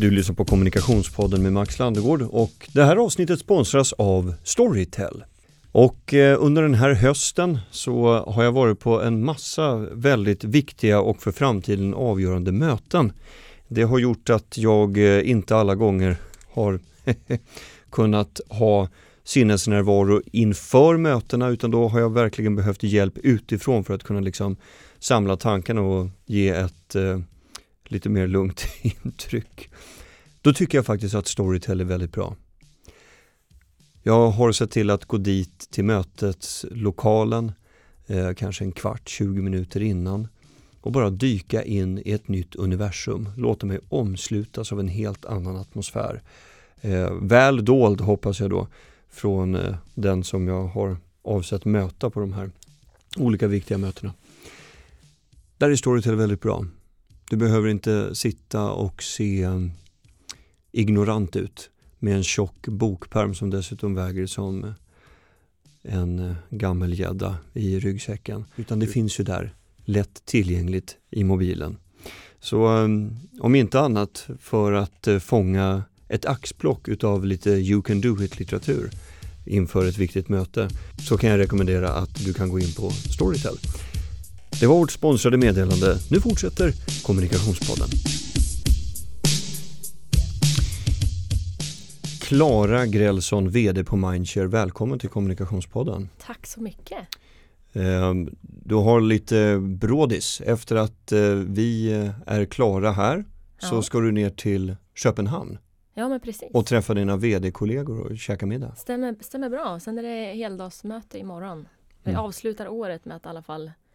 Du lyssnar på Kommunikationspodden med Max Landegård och det här avsnittet sponsras av Storytel. Och eh, under den här hösten så har jag varit på en massa väldigt viktiga och för framtiden avgörande möten. Det har gjort att jag eh, inte alla gånger har kunnat ha sinnesnärvaro inför mötena utan då har jag verkligen behövt hjälp utifrån för att kunna liksom samla tankarna och ge ett eh, lite mer lugnt intryck. Då tycker jag faktiskt att Storytel är väldigt bra. Jag har sett till att gå dit till mötets lokalen eh, kanske en kvart, 20 minuter innan och bara dyka in i ett nytt universum. Låta mig omslutas av en helt annan atmosfär. Eh, väl dold hoppas jag då från eh, den som jag har avsett möta på de här olika viktiga mötena. Där är Storytel väldigt bra. Du behöver inte sitta och se um, ignorant ut med en tjock bokperm som dessutom väger som en uh, gammelgädda i ryggsäcken. Utan det finns ju där lätt tillgängligt i mobilen. Så um, om inte annat för att uh, fånga ett axplock utav lite you can do it litteratur inför ett viktigt möte så kan jag rekommendera att du kan gå in på Storytel. Det var vårt sponsrade meddelande. Nu fortsätter Kommunikationspodden. Klara Grälsson, VD på Mindshare. Välkommen till Kommunikationspodden. Tack så mycket. Ehm, du har lite brådis. Efter att eh, vi är klara här ja. så ska du ner till Köpenhamn. Ja men precis. Och träffa dina VD-kollegor och käka middag. Stämmer, stämmer bra. Sen är det heldagsmöte imorgon. Vi mm. avslutar året med att i alla fall Eh,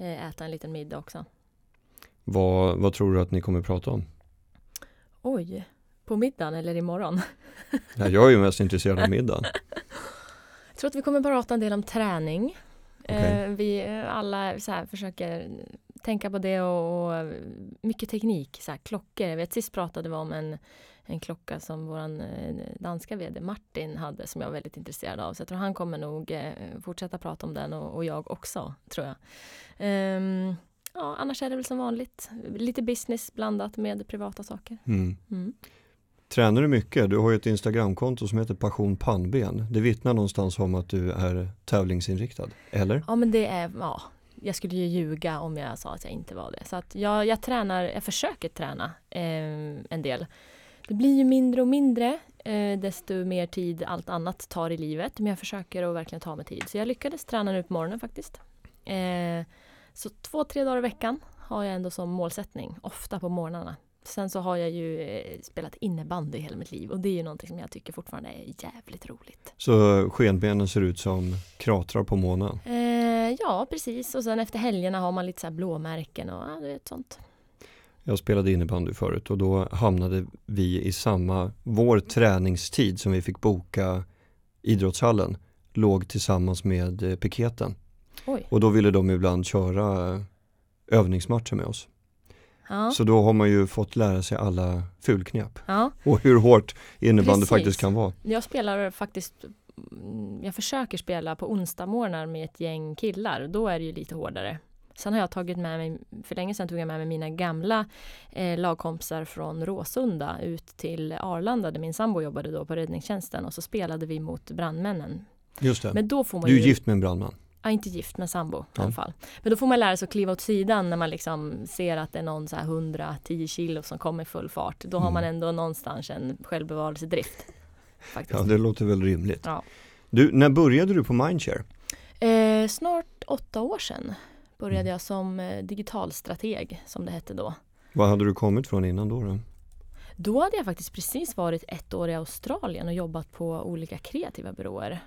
äta en liten middag också. Vad, vad tror du att ni kommer prata om? Oj, på middagen eller imorgon? ja, jag är ju mest intresserad av middagen. Jag tror att vi kommer prata en del om träning. Okay. Eh, vi alla så här, försöker tänka på det och, och mycket teknik, så här, klockor. Jag vet sist pratade vi om en, en klocka som vår eh, danska vd Martin hade som jag är väldigt intresserad av. Så jag tror han kommer nog eh, fortsätta prata om den och, och jag också, tror jag. Um, ja, annars är det väl som vanligt lite business blandat med privata saker. Mm. Mm. Tränar du mycket? Du har ju ett Instagramkonto som heter Passion pannben. Det vittnar någonstans om att du är tävlingsinriktad, eller? Ja, men det är, ja, jag skulle ju ljuga om jag sa att jag inte var det. Så att jag, jag tränar, jag försöker träna eh, en del. Det blir ju mindre och mindre eh, desto mer tid allt annat tar i livet. Men jag försöker att verkligen ta mig tid. Så jag lyckades träna nu på morgonen faktiskt. Eh, så två, tre dagar i veckan har jag ändå som målsättning. Ofta på morgnarna. Sen så har jag ju eh, spelat innebandy hela mitt liv och det är ju någonting som jag tycker fortfarande är jävligt roligt. Så skenbenen ser ut som kratrar på månen? Eh, ja, precis. Och sen efter helgerna har man lite så blåmärken och ja, du vet sånt. Jag spelade innebandy förut och då hamnade vi i samma, vår träningstid som vi fick boka idrottshallen låg tillsammans med eh, piketen. Oj. Och då ville de ibland köra eh, övningsmatcher med oss. Ja. Så då har man ju fått lära sig alla fulknep ja. och hur hårt innebandy Precis. faktiskt kan vara. Jag spelar faktiskt mm, jag försöker spela på onsdag morgnar med ett gäng killar. Då är det ju lite hårdare. Sen har jag tagit med mig, för länge sedan tog jag med mig mina gamla eh, lagkompisar från Råsunda ut till Arlanda där min sambo jobbade då på räddningstjänsten och så spelade vi mot brandmännen. Just det. Men då får man du är ju, gift med en brandman? Ja, inte gift men sambo ja. i alla fall. Men då får man lära sig att kliva åt sidan när man liksom ser att det är någon så här 110 kilo som kommer i full fart. Då mm. har man ändå någonstans en självbevarelsedrift. Faktiskt. Ja, det låter väl rimligt. Ja. Du, när började du på Mindshare? Eh, snart åtta år sedan började mm. jag som eh, digitalstrateg som det hette då. Vad hade du kommit från innan då? Då, då hade jag faktiskt precis varit ett år i Australien och jobbat på olika kreativa byråer.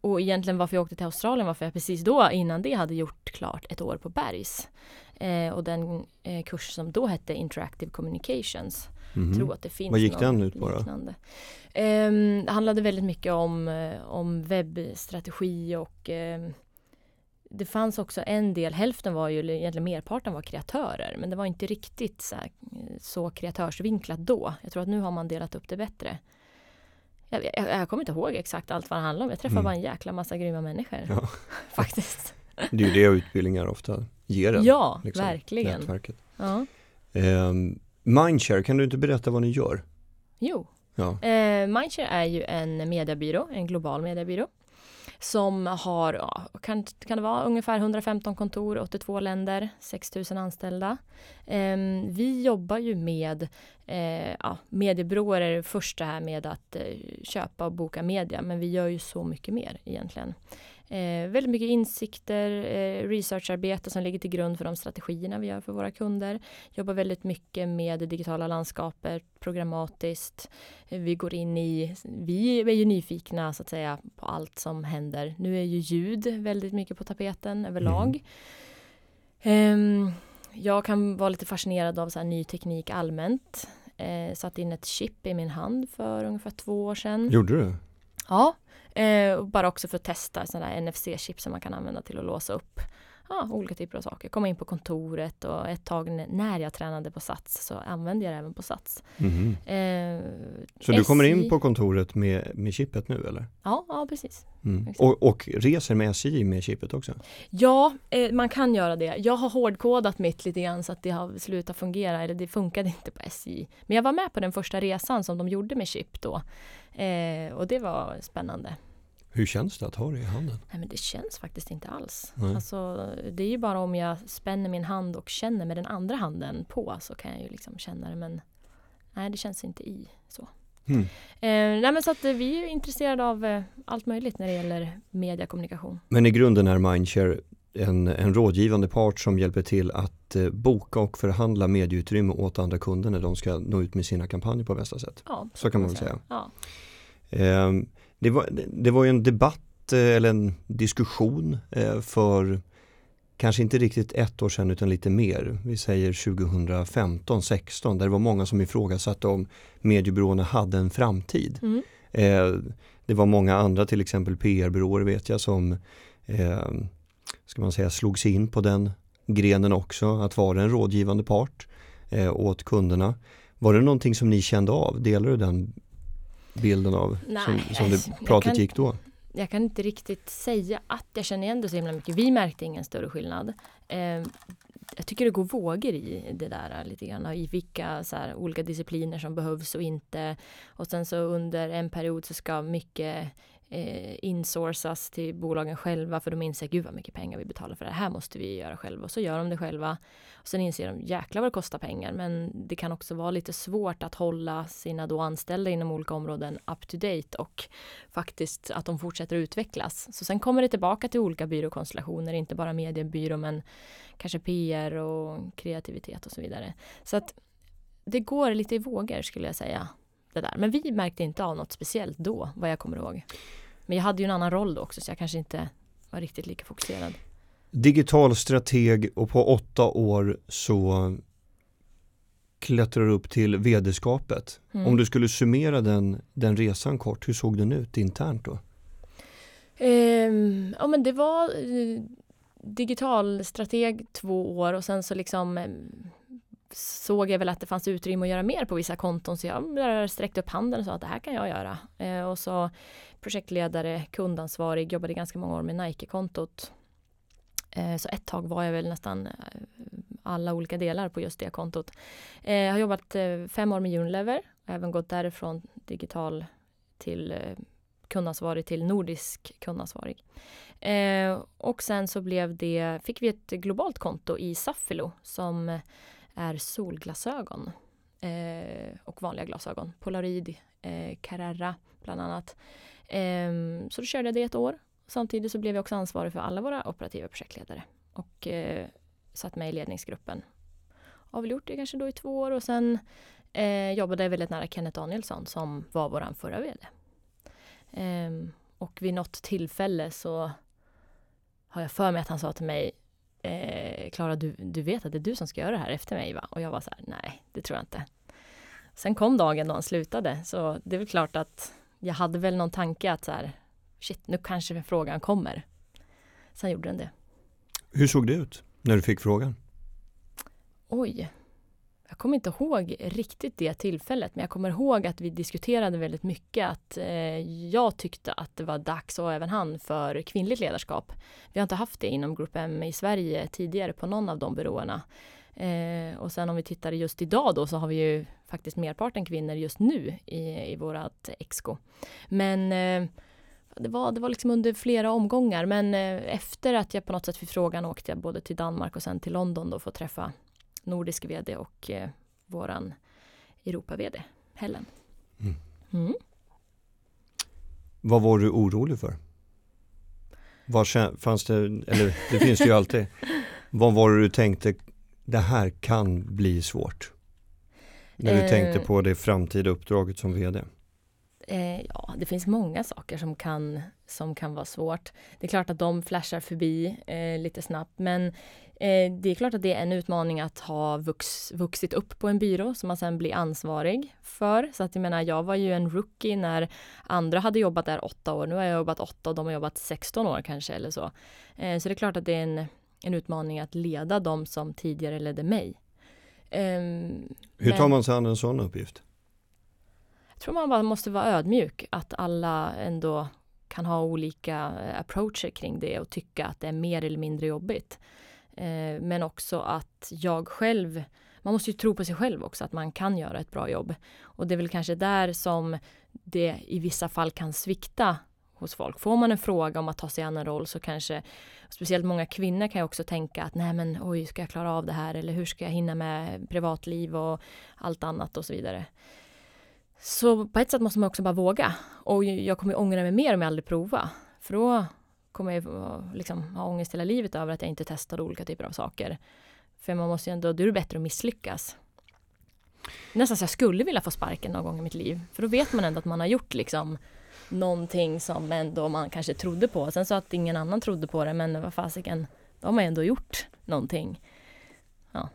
Och egentligen varför jag åkte till Australien var för jag precis då innan det hade gjort klart ett år på Bergs. Eh, och den eh, kurs som då hette Interactive Communications. Mm -hmm. Tror att det finns Vad gick den ut på då? Eh, det handlade väldigt mycket om, eh, om webbstrategi och ehm, det fanns också en del, hälften var ju, egentligen merparten var kreatörer, men det var inte riktigt så, här, så kreatörsvinklat då. Jag tror att nu har man delat upp det bättre. Jag, jag, jag kommer inte ihåg exakt allt vad det handlar om. Jag träffar mm. bara en jäkla massa grymma människor. Ja. Faktiskt. Det är ju det utbildningar ofta ger en. Ja, liksom, verkligen. Nätverket. Ja. Um, Mindshare, kan du inte berätta vad ni gör? Jo, Ja. eh, Mindshare är ju en mediebyrå, en global mediebyrå som har, ja, kan, kan det vara ungefär 115 kontor, 82 länder, 6000 anställda. Eh, vi jobbar ju med eh, ja, mediebyråer är det första här med att eh, köpa och boka media, men vi gör ju så mycket mer egentligen. Eh, väldigt mycket insikter, eh, researcharbete som ligger till grund för de strategierna vi gör för våra kunder. Jobbar väldigt mycket med det digitala landskapet, programmatiskt. Eh, vi går in i, vi är ju nyfikna så att säga på allt som händer. Nu är ju ljud väldigt mycket på tapeten överlag. Ehm, jag kan vara lite fascinerad av så ny teknik allmänt. Eh, satt in ett chip i min hand för ungefär två år sedan. Gjorde du? Ja, eh, bara också för att testa sådana där NFC-chip som man kan använda till att låsa upp ja, olika typer av saker. Komma in på kontoret och ett tag när jag tränade på Sats så använde jag det även på Sats. Mhm. Eh, Så du kommer in SJ. på kontoret med, med chippet nu eller? Ja, ja precis. Mm. Och, och reser med SJ med chippet också? Ja, eh, man kan göra det. Jag har hårdkodat mitt lite grann så att det har slutat fungera, eller det funkade inte på SJ. Men jag var med på den första resan som de gjorde med chip då. Eh, och det var spännande. Hur känns det att ha det i handen? Nej men det känns faktiskt inte alls. Nej. Alltså, det är ju bara om jag spänner min hand och känner med den andra handen på så kan jag ju liksom känna det men nej det känns inte i så. Mm. Eh, nej men så att eh, vi är intresserade av eh, allt möjligt när det gäller mediekommunikation. Men i grunden är Mindshare en, en rådgivande part som hjälper till att eh, boka och förhandla medieutrymme åt andra kunder när de ska nå ut med sina kampanjer på bästa sätt. Ja, Så kan man väl säga. Ja. Det, var, det var ju en debatt eh, eller en diskussion eh, för kanske inte riktigt ett år sedan utan lite mer. Vi säger 2015-16 där det var många som ifrågasatte om mediebyråerna hade en framtid. Mm. Eh, det var många andra, till exempel PR-byråer vet jag, som eh, ska man säga, slog sig in på den grenen också, att vara en rådgivande part eh, åt kunderna. Var det någonting som ni kände av? Delar du den bilden av Nej, som, som det pratet kan- gick då? Jag kan inte riktigt säga att jag känner igen det så himla mycket. Vi märkte ingen större skillnad. Eh, jag tycker det går vågor i det där lite grann. I vilka så här, olika discipliner som behövs och inte. Och sen så under en period så ska mycket eh, insourcas till bolagen själva för de inser gud vad mycket pengar vi betalar för det här måste vi göra själva. Och så gör de det själva. Och sen inser de jäklar vad det kostar pengar. Men det kan också vara lite svårt att hålla sina då anställda inom olika områden up to date och faktiskt att de fortsätter utvecklas. Så sen kommer det tillbaka till olika byråkonstellationer, inte bara mediebyrå men kanske PR och kreativitet och så vidare. Så att det går lite i vågor skulle jag säga. Det där. Men vi märkte inte av något speciellt då, vad jag kommer ihåg. Men jag hade ju en annan roll då också så jag kanske inte var riktigt lika fokuserad. Digital strateg och på åtta år så klättrar upp till vd-skapet. Mm. Om du skulle summera den, den resan kort, hur såg den ut internt då? Ehm, ja men det var eh, digitalstrateg två år och sen så liksom eh, såg jag väl att det fanns utrymme att göra mer på vissa konton så jag sträckte upp handen och sa att det här kan jag göra. Eh, och så projektledare, kundansvarig, jobbade ganska många år med Nike-kontot. Eh, så ett tag var jag väl nästan eh, alla olika delar på just det kontot. Eh, jag har jobbat eh, fem år med Unilever, även gått därifrån digital till eh, kundansvarig till nordisk kundansvarig. Eh, och sen så blev det, fick vi ett globalt konto i Safilo som är solglasögon eh, och vanliga glasögon. Polaroid, eh, Carrera bland annat. Eh, så då körde jag det ett år. Samtidigt så blev jag också ansvarig för alla våra operativa projektledare och eh, satt med i ledningsgruppen. Har väl gjort det kanske då i två år och sen eh, jobbade jag väldigt nära Kenneth Danielsson som var våran förra VD. Ehm, och vid något tillfälle så har jag för mig att han sa till mig eh, Klara, du, du vet att det är du som ska göra det här efter mig va? Och jag var så här, nej, det tror jag inte. Sen kom dagen då han slutade, så det är väl klart att jag hade väl någon tanke att så här, shit, nu kanske frågan kommer. Sen gjorde den det. Hur såg det ut när du fick frågan? Oj, jag kommer inte ihåg riktigt det tillfället, men jag kommer ihåg att vi diskuterade väldigt mycket att eh, jag tyckte att det var dags, och även han, för kvinnligt ledarskap. Vi har inte haft det inom Group M i Sverige tidigare på någon av de byråerna. Eh, och sen om vi tittar just idag då så har vi ju faktiskt merparten kvinnor just nu i, i vårat exco. Men eh, det var, det var liksom under flera omgångar men eh, efter att jag på något sätt fick frågan åkte jag både till Danmark och sen till London då för att träffa nordisk vd och eh, våran Europa-vd, Helen. Mm. Mm. Vad var du orolig för? Var fanns det, eller det finns det ju alltid. Vad var det du tänkte, det här kan bli svårt? När du eh, tänkte på det framtida uppdraget som vd? Eh, ja, det finns många saker som kan, som kan vara svårt. Det är klart att de flashar förbi eh, lite snabbt, men eh, det är klart att det är en utmaning att ha vux, vuxit upp på en byrå som man sen blir ansvarig för. Så att jag menar, jag var ju en rookie när andra hade jobbat där åtta år. Nu har jag jobbat åtta och de har jobbat 16 år kanske eller så. Eh, så det är klart att det är en, en utmaning att leda de som tidigare ledde mig. Ehm, Hur tar man sig an en sån uppgift? Jag tror man bara måste vara ödmjuk, att alla ändå kan ha olika eh, approacher kring det och tycka att det är mer eller mindre jobbigt. Eh, men också att jag själv, man måste ju tro på sig själv också, att man kan göra ett bra jobb. Och det är väl kanske där som det i vissa fall kan svikta hos folk. Får man en fråga om att ta sig an en roll så kanske speciellt många kvinnor kan ju också tänka att nej men oj, ska jag klara av det här eller hur ska jag hinna med privatliv och allt annat och så vidare. Så på ett sätt måste man också bara våga. Och jag kommer ångra mig mer om jag aldrig provar. För då kommer jag liksom ha ångest hela livet över att jag inte testade olika typer av saker. För man måste ju ändå, då är det bättre att misslyckas. Nästan så jag skulle vilja få sparken någon gång i mitt liv. För då vet man ändå att man har gjort liksom någonting som ändå man kanske trodde på. Sen så att ingen annan trodde på det, men vad fasiken, då har man ändå gjort någonting. Ja.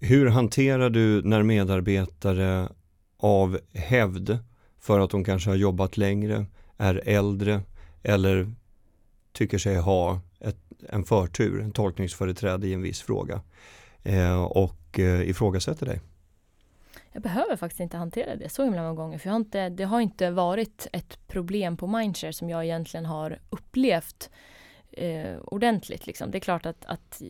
Hur hanterar du när medarbetare av hävd för att de kanske har jobbat längre, är äldre eller tycker sig ha ett, en förtur, en tolkningsföreträde i en viss fråga eh, och eh, ifrågasätter dig? Jag behöver faktiskt inte hantera det så himla många gånger för jag har inte, det har inte varit ett problem på Mindshare som jag egentligen har upplevt eh, ordentligt. Liksom. Det är klart att, att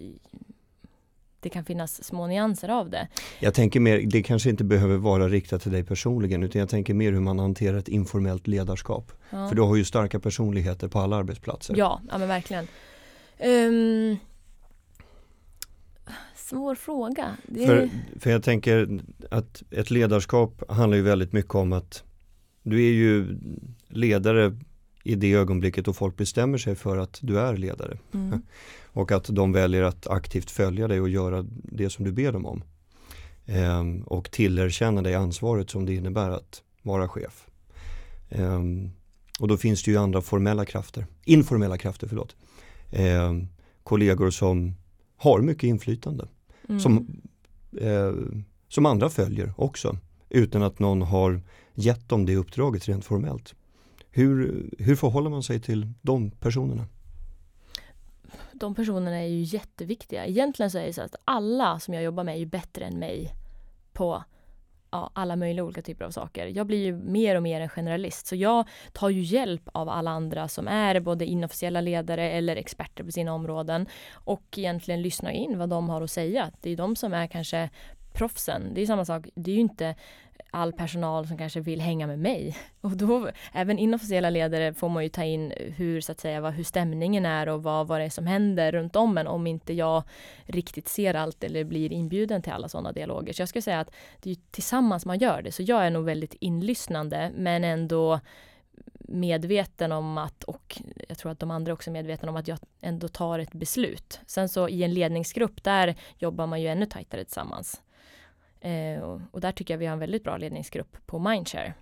det kan finnas små nyanser av det. Jag tänker mer, det kanske inte behöver vara riktat till dig personligen utan jag tänker mer hur man hanterar ett informellt ledarskap. Ja. För du har ju starka personligheter på alla arbetsplatser. Ja, ja men verkligen. Um, svår fråga. Det... För, för jag tänker att ett ledarskap handlar ju väldigt mycket om att du är ju ledare i det ögonblicket då folk bestämmer sig för att du är ledare. Mm. Och att de väljer att aktivt följa dig och göra det som du ber dem om. Ehm, och tillerkänna dig ansvaret som det innebär att vara chef. Ehm, och då finns det ju andra formella krafter, informella krafter, förlåt. Ehm, kollegor som har mycket inflytande. Mm. Som, eh, som andra följer också utan att någon har gett dem det uppdraget rent formellt. Hur, hur förhåller man sig till de personerna? De personerna är ju jätteviktiga. Egentligen så är det så att alla som jag jobbar med är ju bättre än mig på ja, alla möjliga olika typer av saker. Jag blir ju mer och mer en generalist så jag tar ju hjälp av alla andra som är både inofficiella ledare eller experter på sina områden och egentligen lyssnar in vad de har att säga. Det är de som är kanske proffsen. Det är samma sak, det är ju inte all personal som kanske vill hänga med mig. Och då, även inofficiella ledare får man ju ta in hur, så att säga, vad, hur stämningen är och vad, vad det är som händer runt om en om inte jag riktigt ser allt eller blir inbjuden till alla sådana dialoger. Så jag skulle säga att det är tillsammans man gör det. Så jag är nog väldigt inlyssnande men ändå medveten om att, och jag tror att de andra också är medvetna om att jag ändå tar ett beslut. Sen så i en ledningsgrupp, där jobbar man ju ännu tajtare tillsammans. Eh, och, där tycker jag vi har en väldigt bra ledningsgrupp på Mindshare.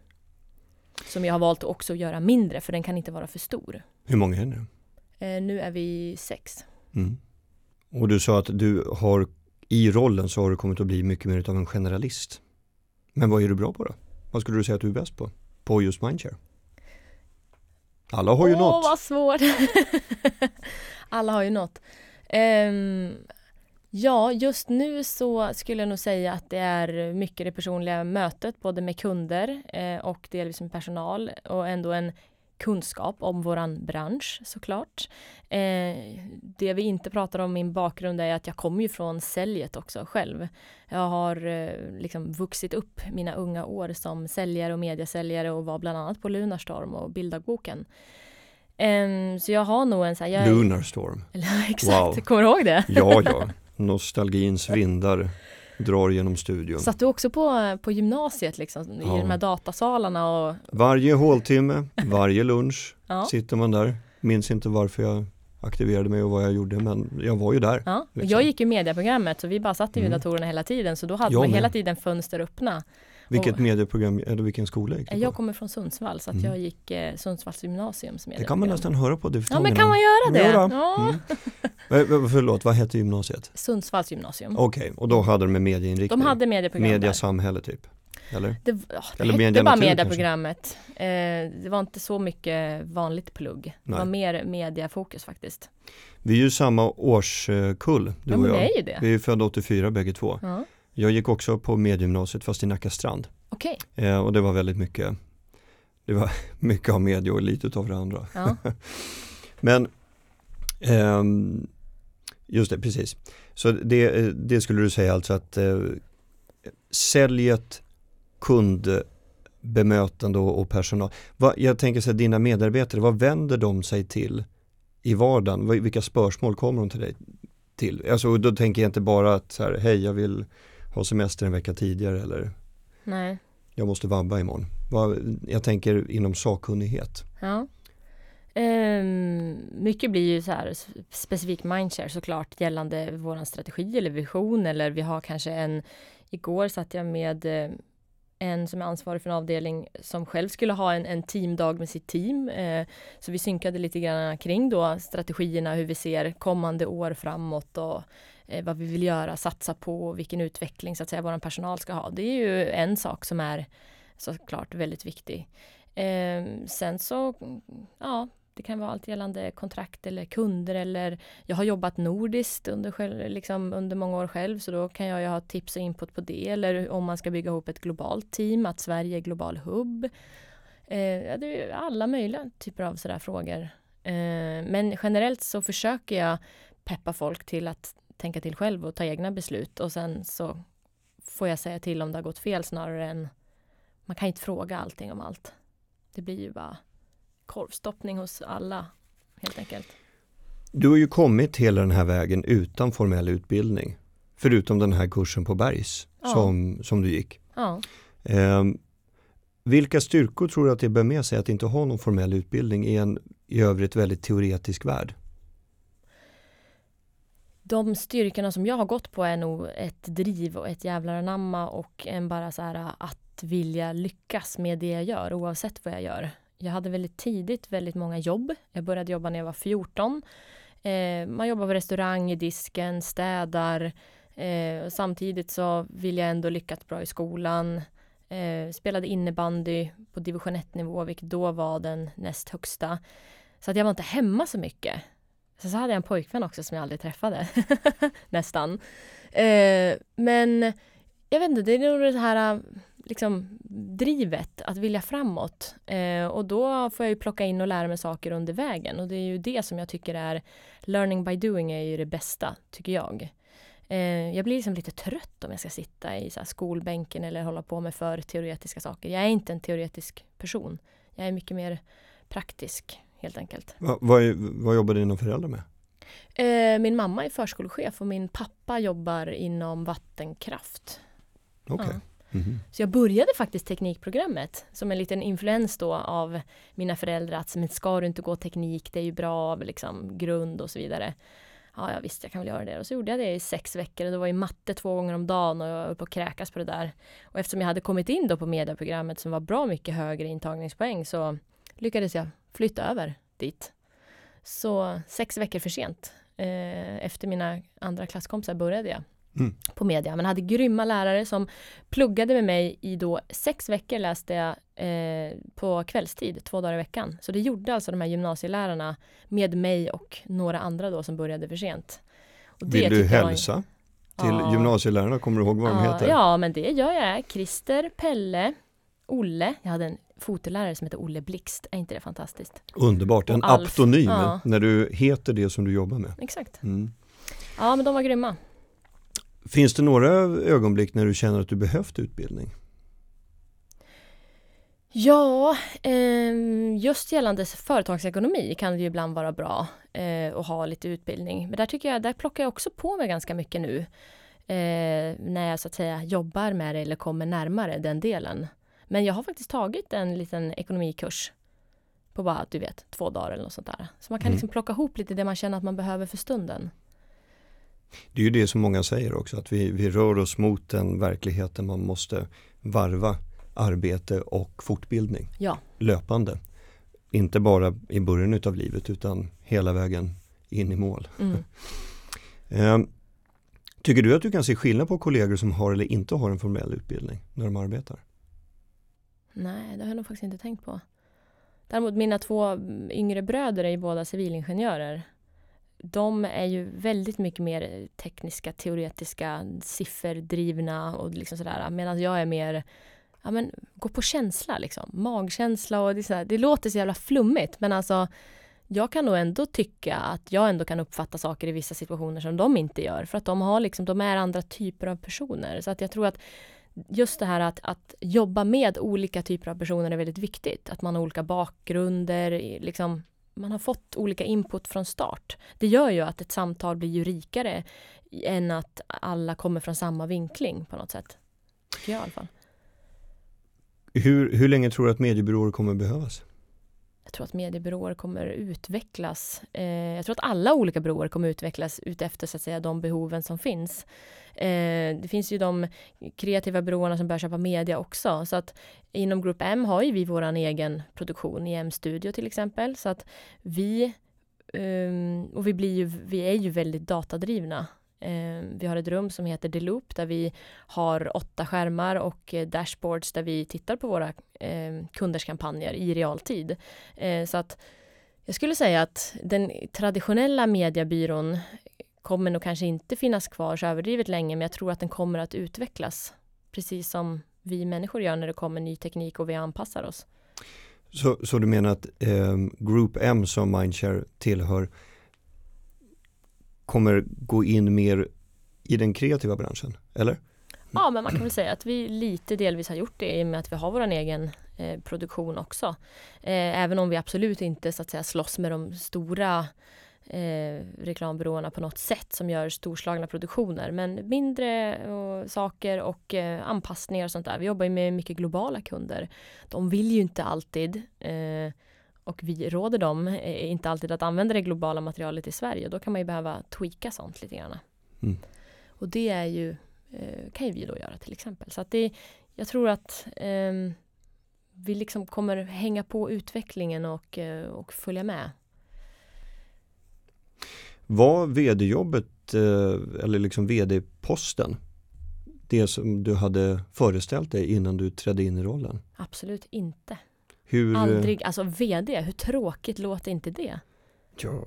Som jag har valt att också göra mindre för den kan inte vara för stor. Hur många är ni? Eh, nu är vi sex. Mm. Och du sa att du har i rollen så har du kommit att bli mycket mer av en generalist. Men vad är du bra på då? Vad skulle du säga att du är bäst på? På just Mindshare? Alla har ju Åh, något. Åh, vad svårt! Alla har ju något. Um, Ja, just nu så skulle jag nog säga att det är mycket det personliga mötet både med kunder eh, och delvis med personal och ändå en kunskap om våran bransch såklart. Eh, det vi inte pratar om min bakgrund är att jag kommer ju från säljet också själv. Jag har eh, liksom vuxit upp mina unga år som säljare och mediesäljare och var bland annat på Lunarstorm och Bilddagboken. Um, så jag har nog en sån här... Lunarstorm. exakt, wow. kommer du ihåg det? ja, ja. Nostalgins vindar drar genom studion. Satt du också på, på gymnasiet liksom, ja. i de här datasalarna? Och... Varje håltimme, varje lunch ja. sitter man där. Minns inte varför jag aktiverade mig och vad jag gjorde men jag var ju där. Ja. Liksom. Jag gick ju medieprogrammet så vi bara satt i mm. datorerna hela tiden så då hade jag man med. hela tiden fönster öppna. Vilket och, medieprogram, eller vilken skola gick du på? Jag kommer från Sundsvall så att mm. jag gick eh, Sundsvalls gymnasium Det kan man nästan höra på Ja men kan man göra det? Ja. ja. Mm. Förlåt, vad hette gymnasiet? Sundsvalls gymnasium. Okej, okay, och då hade de med medieinriktning? De hade medieprogram Media samhälle typ? Eller? Det, ja, det Eller hette bara medieprogrammet. Eh, det var inte så mycket vanligt plugg. Nej. Det var mer mediafokus faktiskt. Vi är ju samma årskull, du ja, och jag. Är ju det. Vi är födda 84 bägge två. Ja. Jag gick också på mediegymnasiet fast i Nacka strand. Okay. Eh, och det var väldigt mycket, det var mycket av media och lite av det andra. Ja. Men eh, just det, precis. Så det, det, skulle du säga alltså att eh, säljet, kundbemötande och, personal. Jag tänker så här, dina medarbetare, vad vänder de sig till i vardagen? Vilka spörsmål kommer de till dig till? Alltså, då tänker jag inte bara att så här, hej jag vill ha semester en vecka tidigare eller Nej. jag måste vabba imorgon. Jag tänker inom sakkunnighet. Ja. Um, mycket blir ju så här specifik mindshare såklart gällande våran strategi eller vision eller vi har kanske en Igår satt jag med eh, en som är ansvarig för en avdelning som själv skulle ha en, en teamdag med sitt team. Eh, så vi synkade lite grann kring då strategierna, hur vi ser kommande år framåt och eh, vad vi vill göra, satsa på, vilken utveckling så att säga vår personal ska ha. Det är ju en sak som är såklart väldigt viktig. Eh, sen så, ja, det kan vara allt gällande kontrakt eller kunder eller jag har jobbat nordiskt under, själv, liksom under många år själv så då kan jag ju ha tips och input på det eller om man ska bygga ihop ett globalt team, att Sverige är global hubb. Eh, det är alla möjliga typer av sådär frågor. Eh, men generellt så försöker jag peppa folk till att tänka till själv och ta egna beslut och sen så får jag säga till om det har gått fel snarare än man kan inte fråga allting om allt. Det blir ju bara korvstoppning hos alla helt enkelt. Du har ju kommit hela den här vägen utan formell utbildning. Förutom den här kursen på Bergs ja. som, som du gick. Ja. Eh, vilka styrkor tror du att det bär med sig att inte ha någon formell utbildning i en i övrigt väldigt teoretisk värld? De styrkorna som jag har gått på är nog ett driv och ett jävlar anamma och en bara så här att vilja lyckas med det jag gör oavsett vad jag gör jag hade väldigt tidigt väldigt många jobb. Jag började jobba när jag var 14. Eh, man jobbar på restaurang, i disken, städar. Eh, samtidigt så vill jag ändå lyckas bra i skolan. Eh, spelade innebandy på division 1-nivå, vilket då var den näst högsta. Så att jag var inte hemma så mycket. Sen så hade jag en pojkvän också som jag aldrig träffade. Nästan. Eh, men jag vet inte, det är nog det här liksom, drivet att vilja framåt. Eh, och då får jag ju plocka in och lära mig saker under vägen. Och det är ju det som jag tycker är learning by doing är ju det bästa, tycker jag. Eh, jag blir liksom lite trött om jag ska sitta i så skolbänken eller hålla på med för teoretiska saker. Jag är inte en teoretisk person. Jag är mycket mer praktisk, helt enkelt. Va, vad, vad jobbar dina föräldrar med? Eh, min mamma är förskolechef och min pappa jobbar inom vattenkraft. Okej. Okay. Ja. Mm. Så jag började faktiskt teknikprogrammet som en liten influens då av mina föräldrar att men ska du inte gå teknik, det är ju bra liksom, grund och så vidare. Ja, ja visst, jag kan väl göra det. Och så gjorde jag det i sex veckor och det var ju matte två gånger om dagen och jag höll på att kräkas på det där. Och eftersom jag hade kommit in då på medieprogrammet som var bra mycket högre intagningspoäng så lyckades jag flytta över dit. Så sex veckor för sent eh, efter mina andra klasskompisar började jag mm. på media. Men hade grymma lärare som pluggade med mig i då sex veckor läste jag eh, på kvällstid, två dagar i veckan. Så det gjorde alltså de här gymnasielärarna med mig och några andra då som började för sent. Vill du hälsa? Var... Till ja. gymnasielärarna, kommer du ihåg vad ja, de heter? Ja, men det gör jag. Christer, Pelle, Olle. Jag hade en fotolärare som heter Olle Blixt. Är inte det fantastiskt? Underbart, en Och aptonym Ja. när du heter det som du jobbar med. Exakt. Mm. Ja, men de var grymma. Finns det några ögonblick när du känner att du behövt utbildning? Ja, ehm, just gällande företagsekonomi kan det ju ibland vara bra eh, att ha lite utbildning. Men där tycker jag, där plockar jag också på mig ganska mycket nu. Eh, när jag så att säga jobbar med det eller kommer närmare den delen. Men jag har faktiskt tagit en liten ekonomikurs på bara, du vet, två dagar eller något sånt där. Så man kan Mm. liksom plocka ihop lite det man känner att man behöver för stunden. Det är ju det som många säger också, att vi, vi rör oss mot en verklighet där man måste varva arbete och fortbildning Ja. löpande. Inte bara i början utav livet utan hela vägen in i mål. Mm. Eh, tycker du att du kan se skillnad på kollegor som har eller inte har en formell utbildning när de arbetar? Nej, det har jag nog faktiskt inte tänkt på. Däremot mina två yngre bröder är ju båda civilingenjörer. De är ju väldigt mycket mer tekniska, teoretiska, sifferdrivna och liksom sådär. Medan jag är mer, ja men gå på känsla liksom. Magkänsla och det, är sådär. det låter så jävla flummigt men alltså jag kan nog ändå tycka att jag ändå kan uppfatta saker i vissa situationer som de inte gör. För att de har liksom, de är andra typer av personer. Så att jag tror att just det här att, att jobba med olika typer av personer är väldigt viktigt. Att man har olika bakgrunder, liksom, man har fått olika input från start. Det gör ju att ett samtal blir ju rikare än att alla kommer från samma vinkling på något sätt. Tycker jag i alla fall. Hur, hur länge tror du att mediebyråer kommer behövas? Jag tror att mediebyråer kommer utvecklas. Eh, jag tror att alla olika byråer kommer utvecklas utefter så att säga de behoven som finns. Eh, det finns ju de kreativa byråerna som börjar köpa media också. Så att inom Group M har ju vi våran egen produktion i M-studio till exempel. Så att vi ehm, och vi, blir ju, vi är ju väldigt datadrivna. Ehm, vi har ett rum som heter The Loop där vi har åtta skärmar och eh, dashboards där vi tittar på våra ehm, kunders kampanjer i realtid. Ehm, så att jag skulle säga att den traditionella mediebyrån kommer nog kanske inte finnas kvar så överdrivet länge men jag tror att den kommer att utvecklas precis som vi människor gör när det kommer ny teknik och vi anpassar oss. Så, så du menar att eh, Group M som Mindshare tillhör kommer gå in mer i den kreativa branschen, eller? Ja, men man kan väl säga att vi lite delvis har gjort det i och med att vi har vår egen eh, produktion också. Eh, även om vi absolut inte så att säga slåss med de stora eh, reklambyråerna på något sätt som gör storslagna produktioner. Men mindre och, saker och eh, anpassningar och sånt där. Vi jobbar ju med mycket globala kunder. De vill ju inte alltid eh, och vi råder dem eh, inte alltid att använda det globala materialet i Sverige. Då kan man ju behöva tweaka sånt lite grann. Mm. Och det är ju, eh, kan ju vi då göra till exempel. Så att det, jag tror att ehm, vi liksom kommer hänga på utvecklingen och, eh, och följa med. Var vd-jobbet eh, eller liksom vd-posten det som du hade föreställt dig innan du trädde in i rollen? Absolut inte. Hur, eh, Aldrig, alltså VD, hur tråkigt låter inte det? Ja,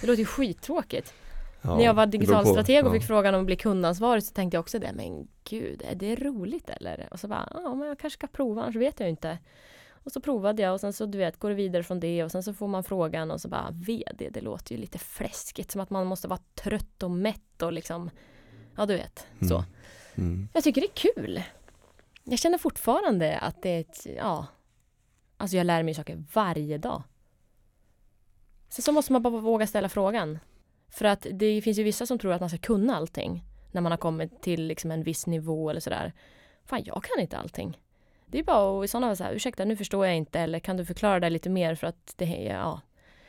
Det låter ju skittråkigt. ja, När jag var digital strateg och Ja. fick frågan om att bli kundansvarig så tänkte jag också det, men gud, är det roligt eller? Och så bara, ja men jag kanske ska prova, annars vet jag inte. Och så provade jag och sen så du vet, går det vidare från det och sen så får man frågan och så bara, VD, det låter ju lite fläskigt, som att man måste vara trött och mätt och liksom, ja du vet, så. Mm. Mm. Jag tycker det är kul. Jag känner fortfarande att det är ett, ja, alltså jag lär mig saker varje dag. Sen så måste man bara våga ställa frågan. För att det finns ju vissa som tror att man ska kunna allting när man har kommit till liksom en viss nivå eller sådär. Fan, jag kan inte allting. Det är bara att i sådana fall säga, ursäkta nu förstår jag inte eller kan du förklara det lite mer för att det är, ja.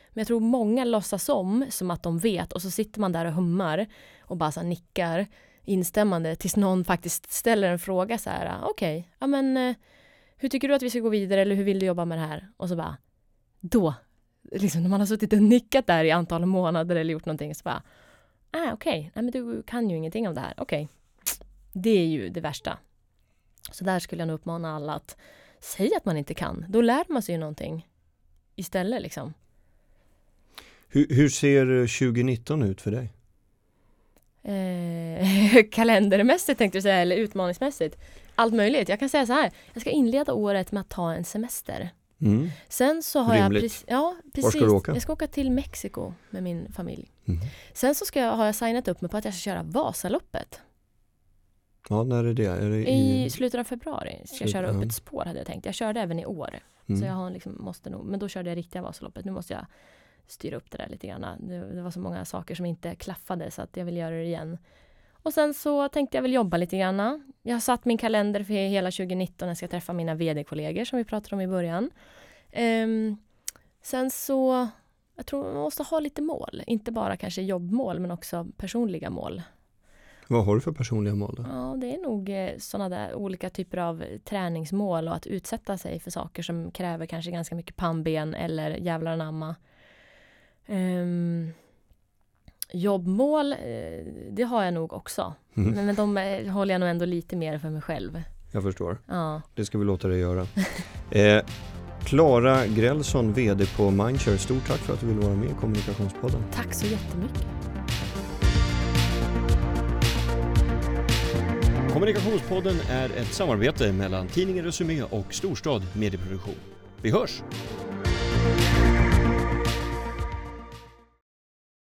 Men jag tror många låtsas om som att de vet och så sitter man där och hummar och bara så nickar instämmande tills någon faktiskt ställer en fråga så här, ah, okej, ja men eh, hur tycker du att vi ska gå vidare eller hur vill du jobba med det här? Och så bara, då, liksom när man har suttit och nickat där i antal månader eller gjort någonting så bara, ah okej, nej men du kan ju ingenting om det här, okej. Det är ju det värsta. Så där skulle jag nog uppmana alla att säga att man inte kan, då lär man sig ju någonting istället liksom. Hur, hur ser 2019 ut för dig? Eh, kalendermässigt tänkte du säga, eller utmaningsmässigt. Allt möjligt. Jag kan säga så här, jag ska inleda året med att ta en semester. Mm. Sen så har Rimligt. jag precis, ja, precis. Var ska du åka? Jag ska åka till Mexiko med min familj. Mm. Sen så ska jag, har jag signat upp mig på att jag ska köra Vasaloppet. Ja, när är det? Är det I slutet av februari ska jag köra upp ett spår hade jag tänkt. Jag körde även i år. Mm. Så jag har liksom, måste nog, men då körde jag riktiga Vasaloppet. Nu måste jag styra upp det där lite grann. Det, det var så många saker som inte klaffade så att jag vill göra det igen. Och sen så tänkte jag väl jobba lite grann. Jag har satt min kalender för hela 2019. Jag ska träffa mina vd-kollegor som vi pratade om i början. Ehm, sen så, jag tror man måste ha lite mål. Inte bara kanske jobbmål men också personliga mål. Vad har du för personliga mål? Då? Ja, det är nog sådana där olika typer av träningsmål och att utsätta sig för saker som kräver kanske ganska mycket pannben eller jävlar anamma. Um, jobbmål, eh, det har jag nog också. Mm. Men, de eh, håller jag nog ändå lite mer för mig själv. Jag förstår. Ja, Det ska vi låta dig göra. Eh, Klara Grälsson, VD på Mindshare. Stort tack för att du ville vara med i Kommunikationspodden. tack så jättemycket. Kommunikationspodden är ett samarbete mellan tidningen Resumé och Storstad Medieproduktion. Vi hörs!